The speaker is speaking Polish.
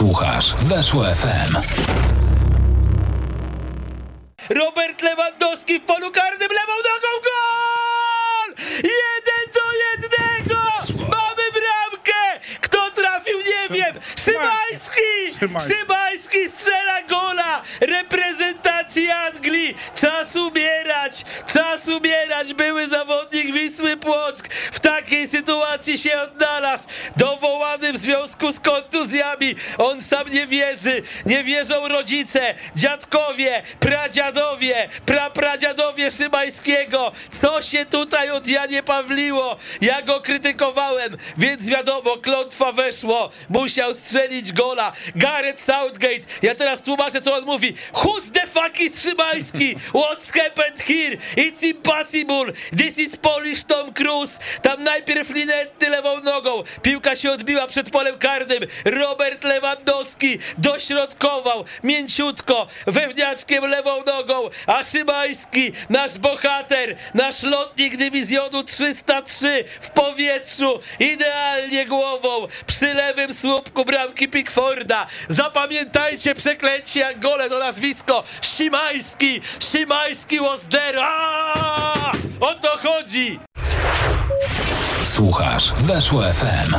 Słuchasz Weszło FM. Robert Lewandowski w polu karnym lewą nogą gol! Jeden do jednego! Mamy bramkę! Kto trafił nie wiem! Szymański! Szymański. Strzela gola! Reprezentacji Anglii! Czas umierać! Czas umierać! Były zawodnik Wisły Płock w takiej sytuacji się odnalazł! Dowołany w związku z kontuzjami! On sam nie wierzy! Nie wierzą rodzice, dziadkowie, pradziadowie, prapradziadowie Szymańskiego! Co się tutaj od Janie Pawliło? Ja go krytykowałem, więc wiadomo, klątwa weszło. Musiał strzelić gola. Gareth Southgate. Ja teraz tłumaczę, co on mówi. Who's the fuck is Szymański? What's happened here? It's impossible. This is Polish Tom Cruise. Tam najpierw Linetty lewą nogą. Piłka się odbiła przed polem karnym. Robert Lewandowski dośrodkował mięciutko wewnętrzkiem lewą nogą, a Szymański, nasz bohater, nasz lotnik dywizjonu 303 w powietrzu, idealnie głową przy lewym słupku bramki Pickforda. Zapamiętajcie przeklęcie jak gole do nazwisko Szymański, Szymański was there. Aaaa! O to chodzi! Słuchasz Weszło FM.